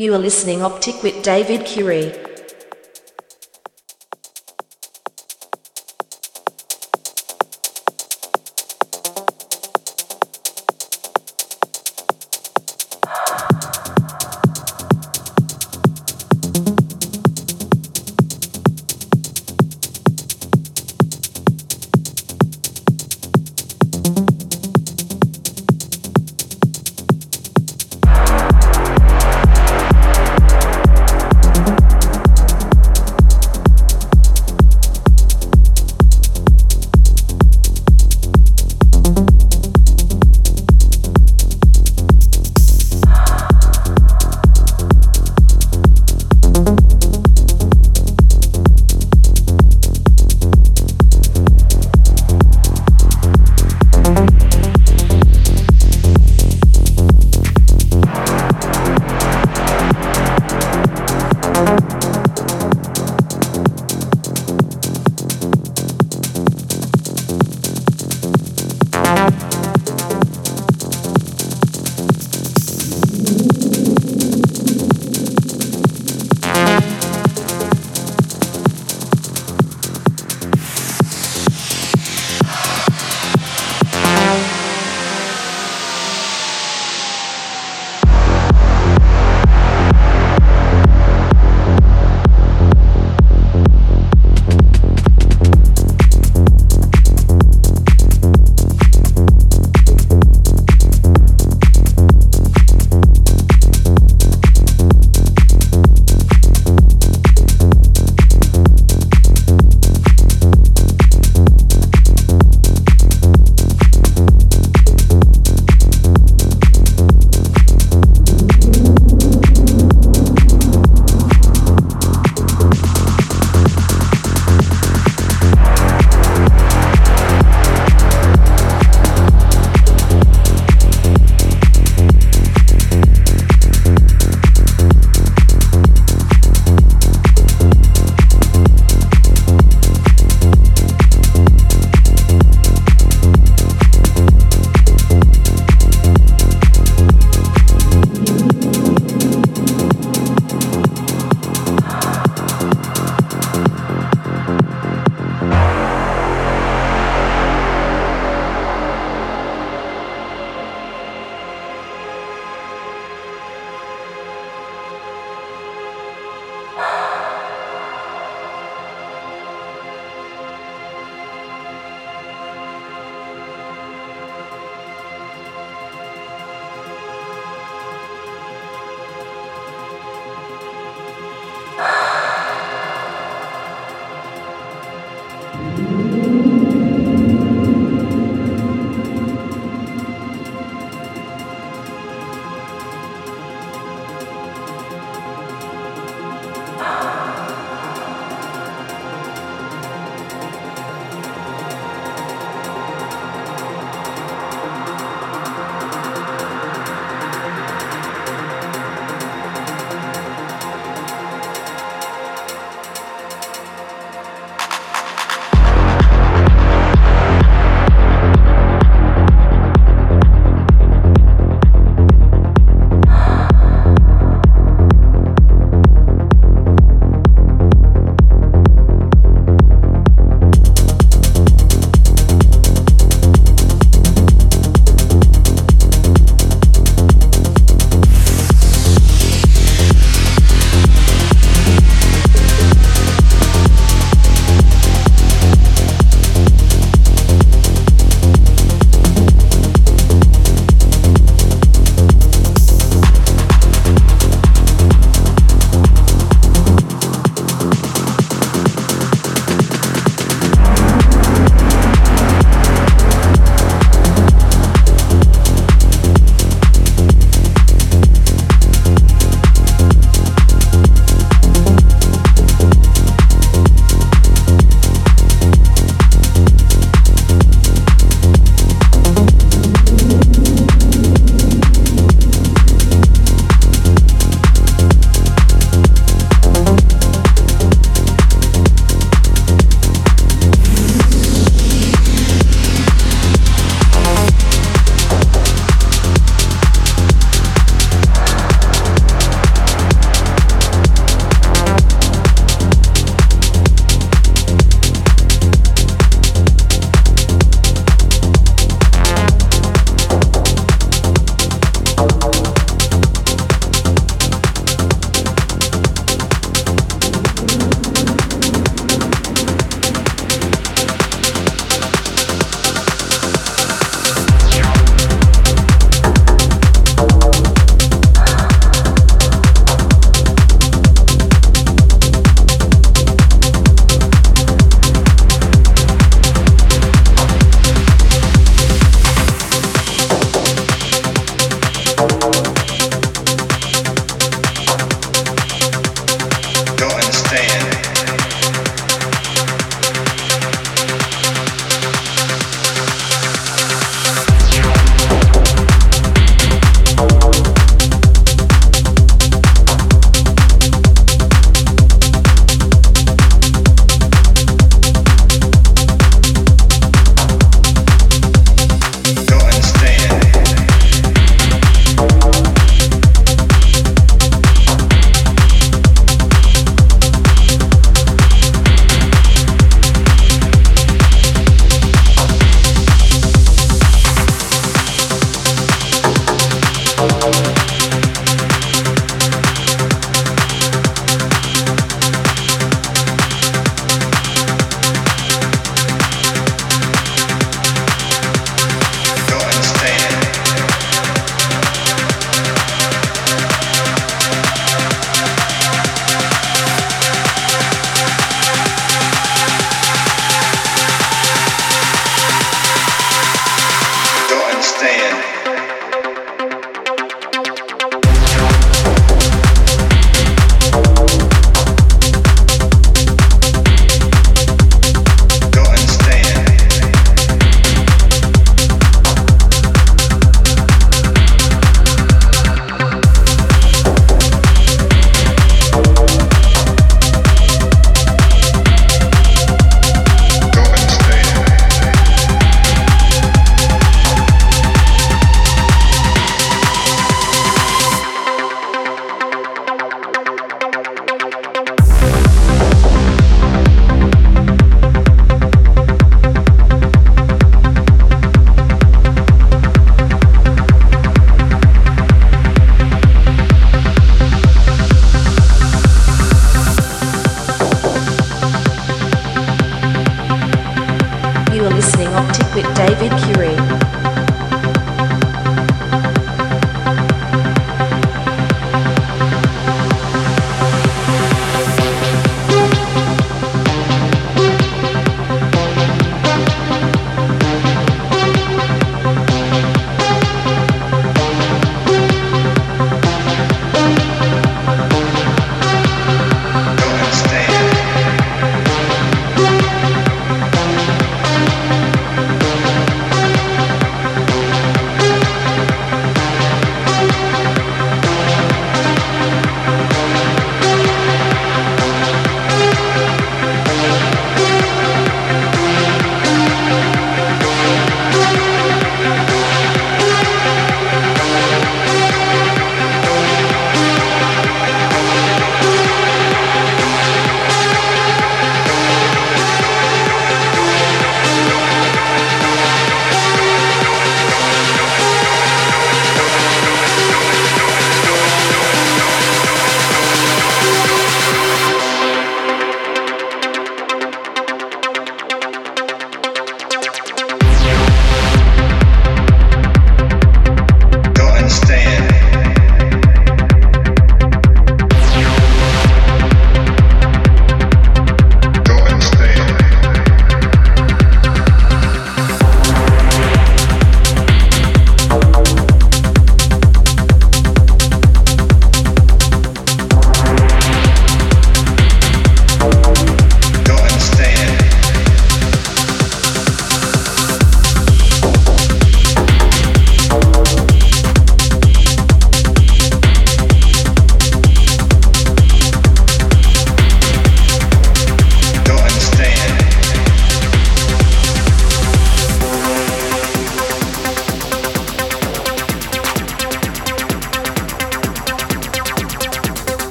You are listening Optic with David Curie.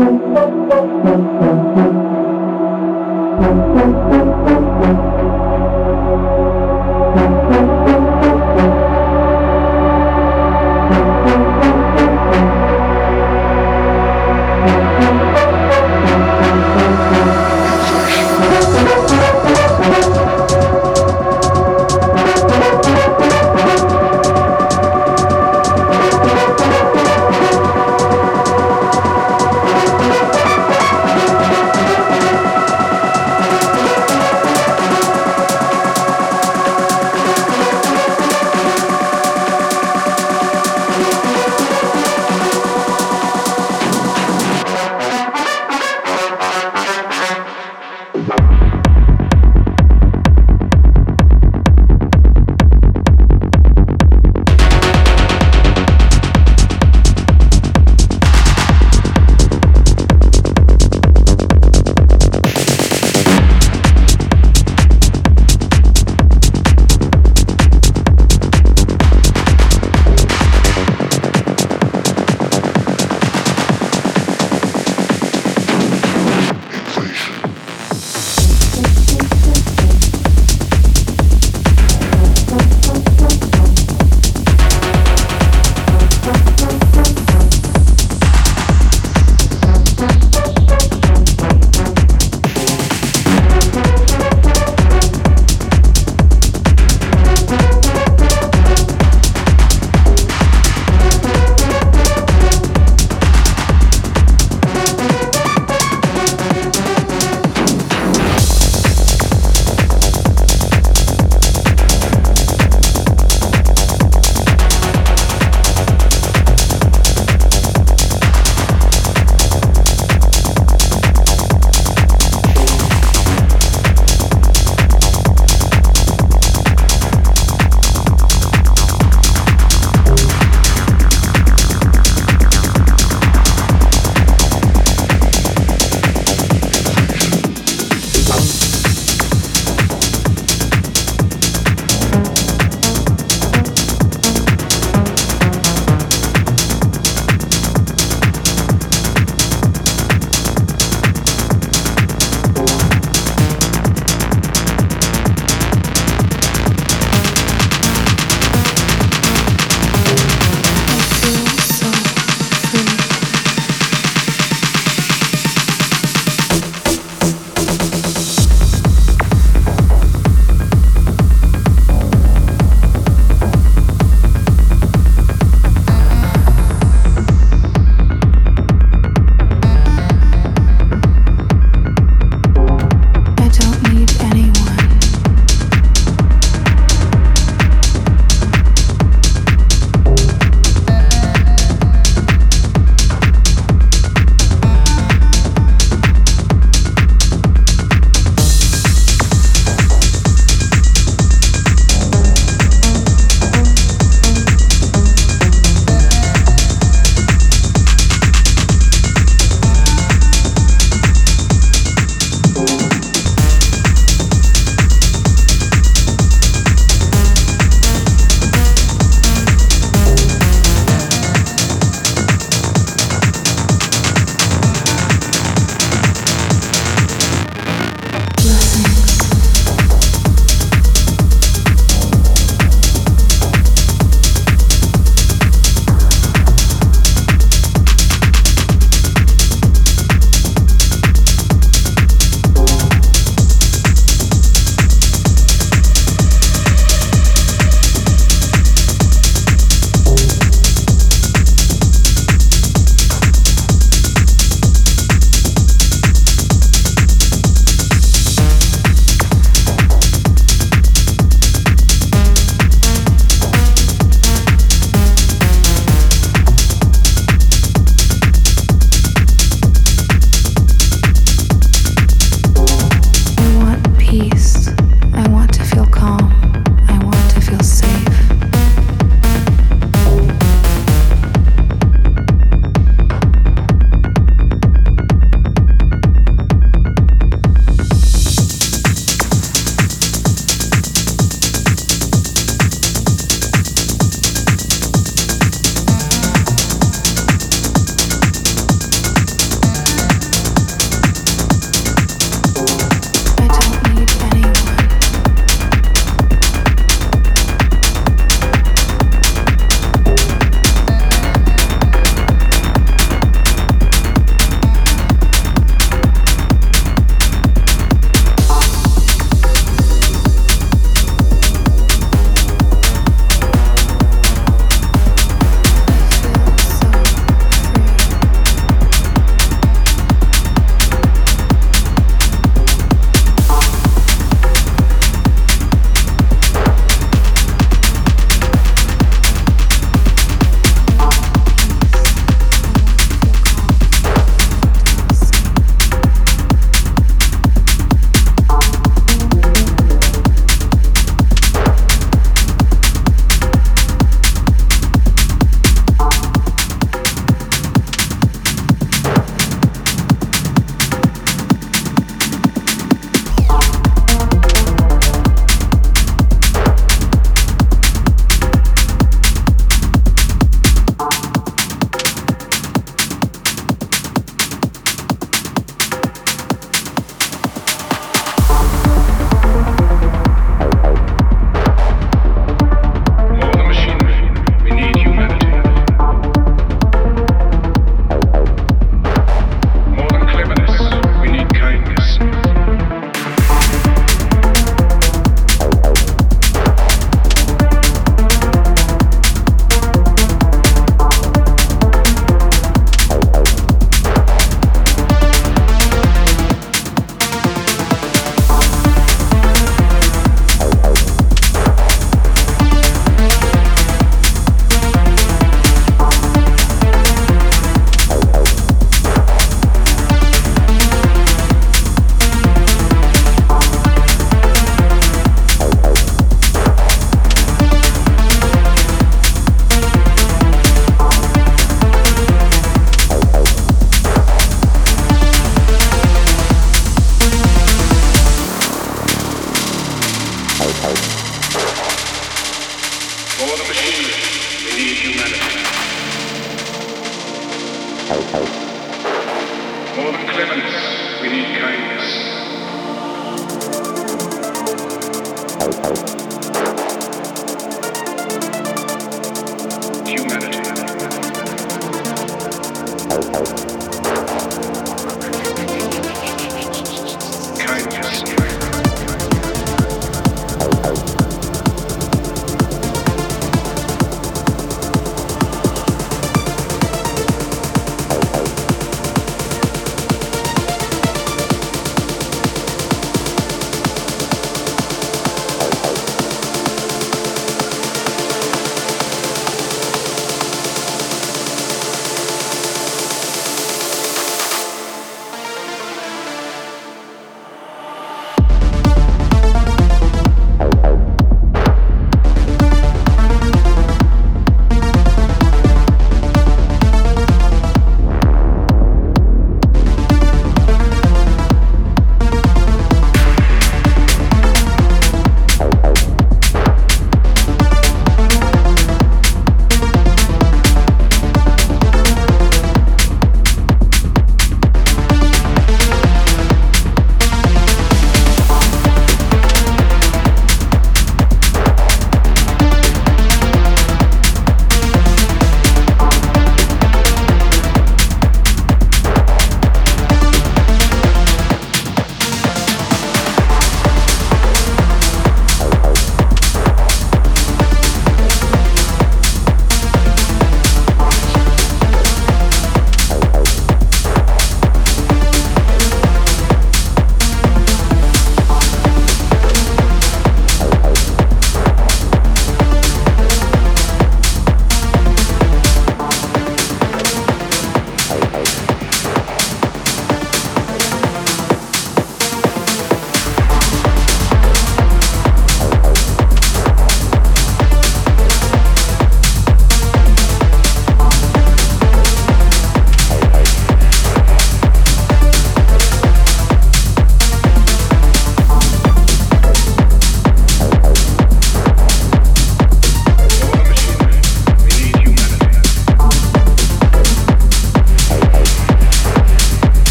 Thank you.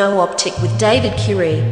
Techno Optic with David Curie.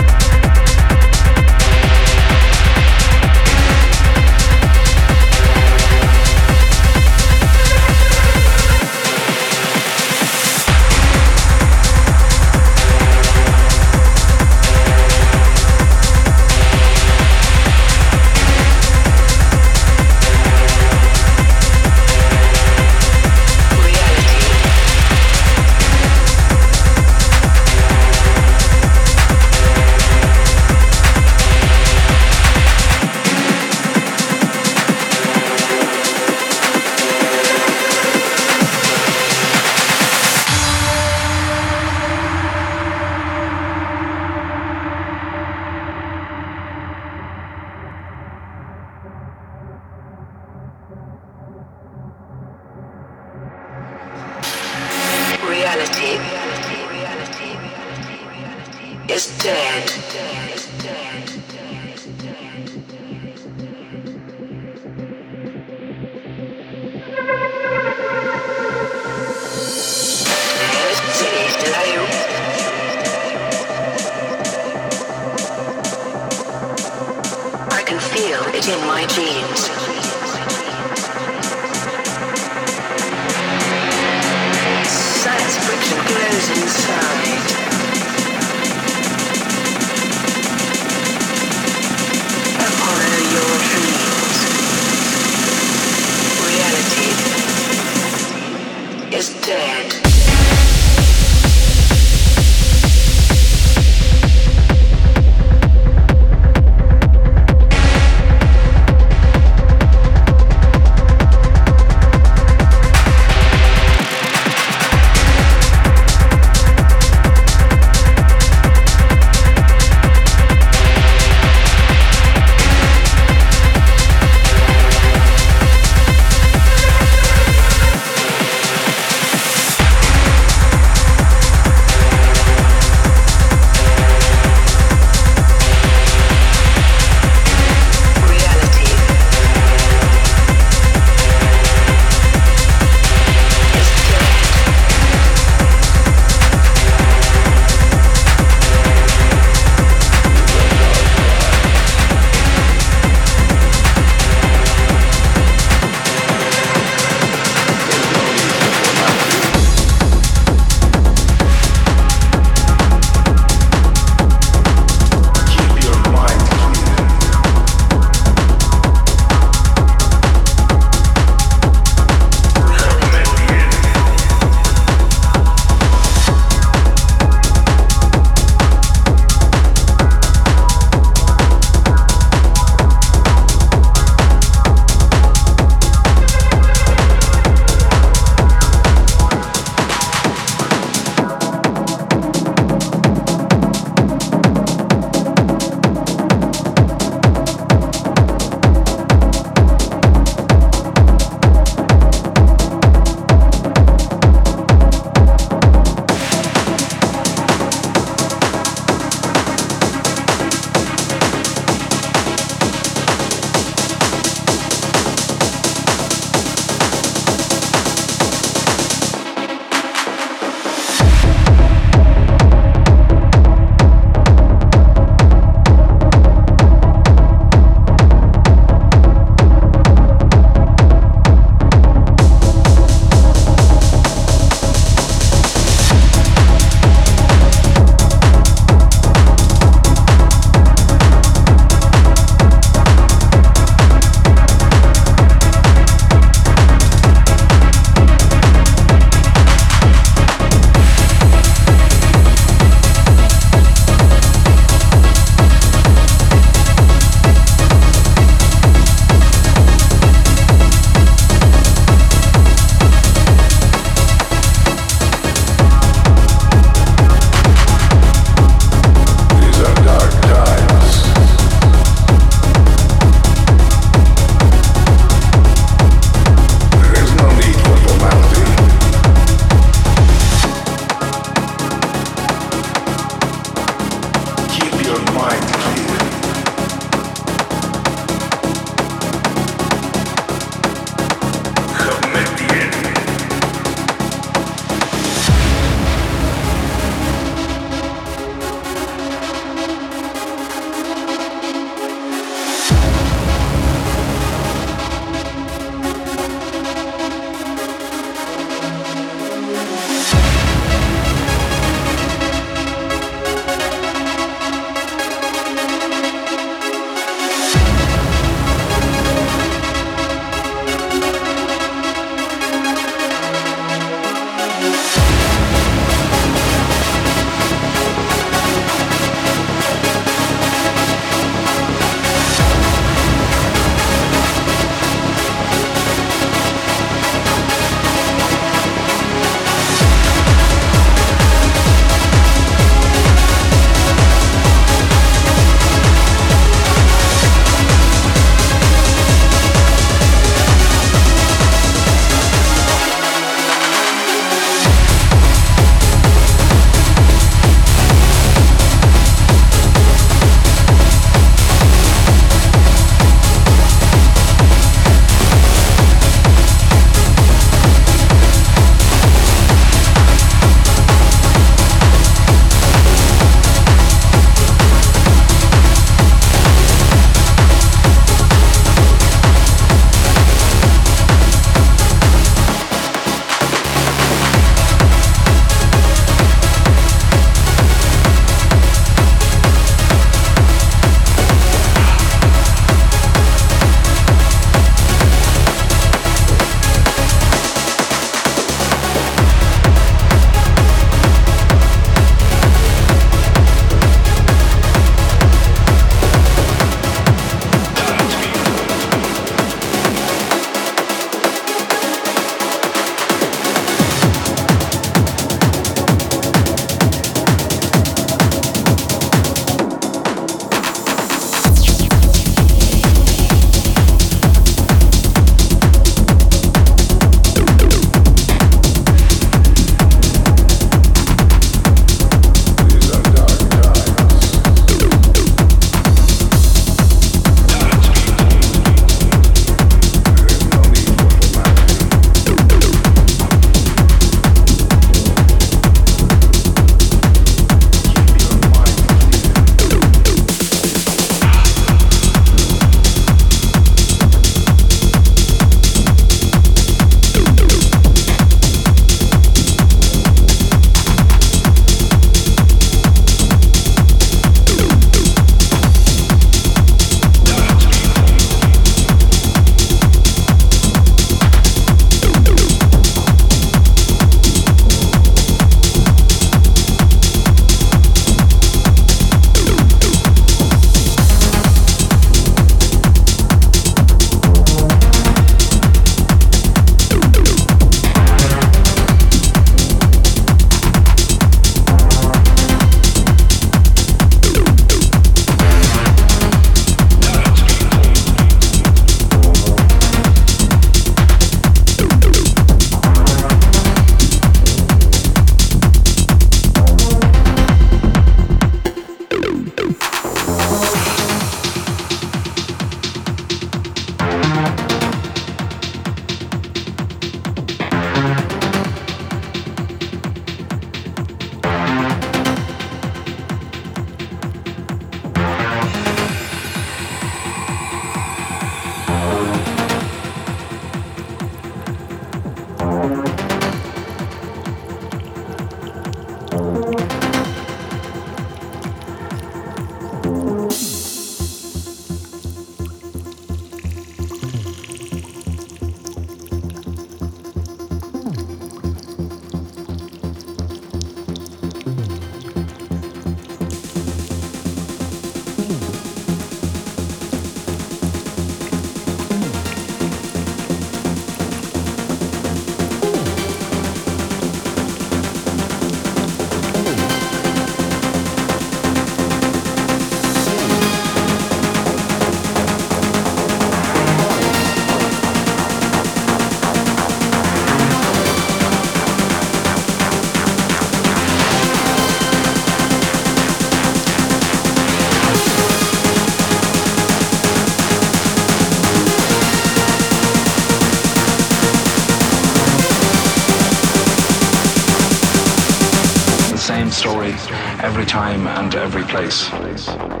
Every time and every place.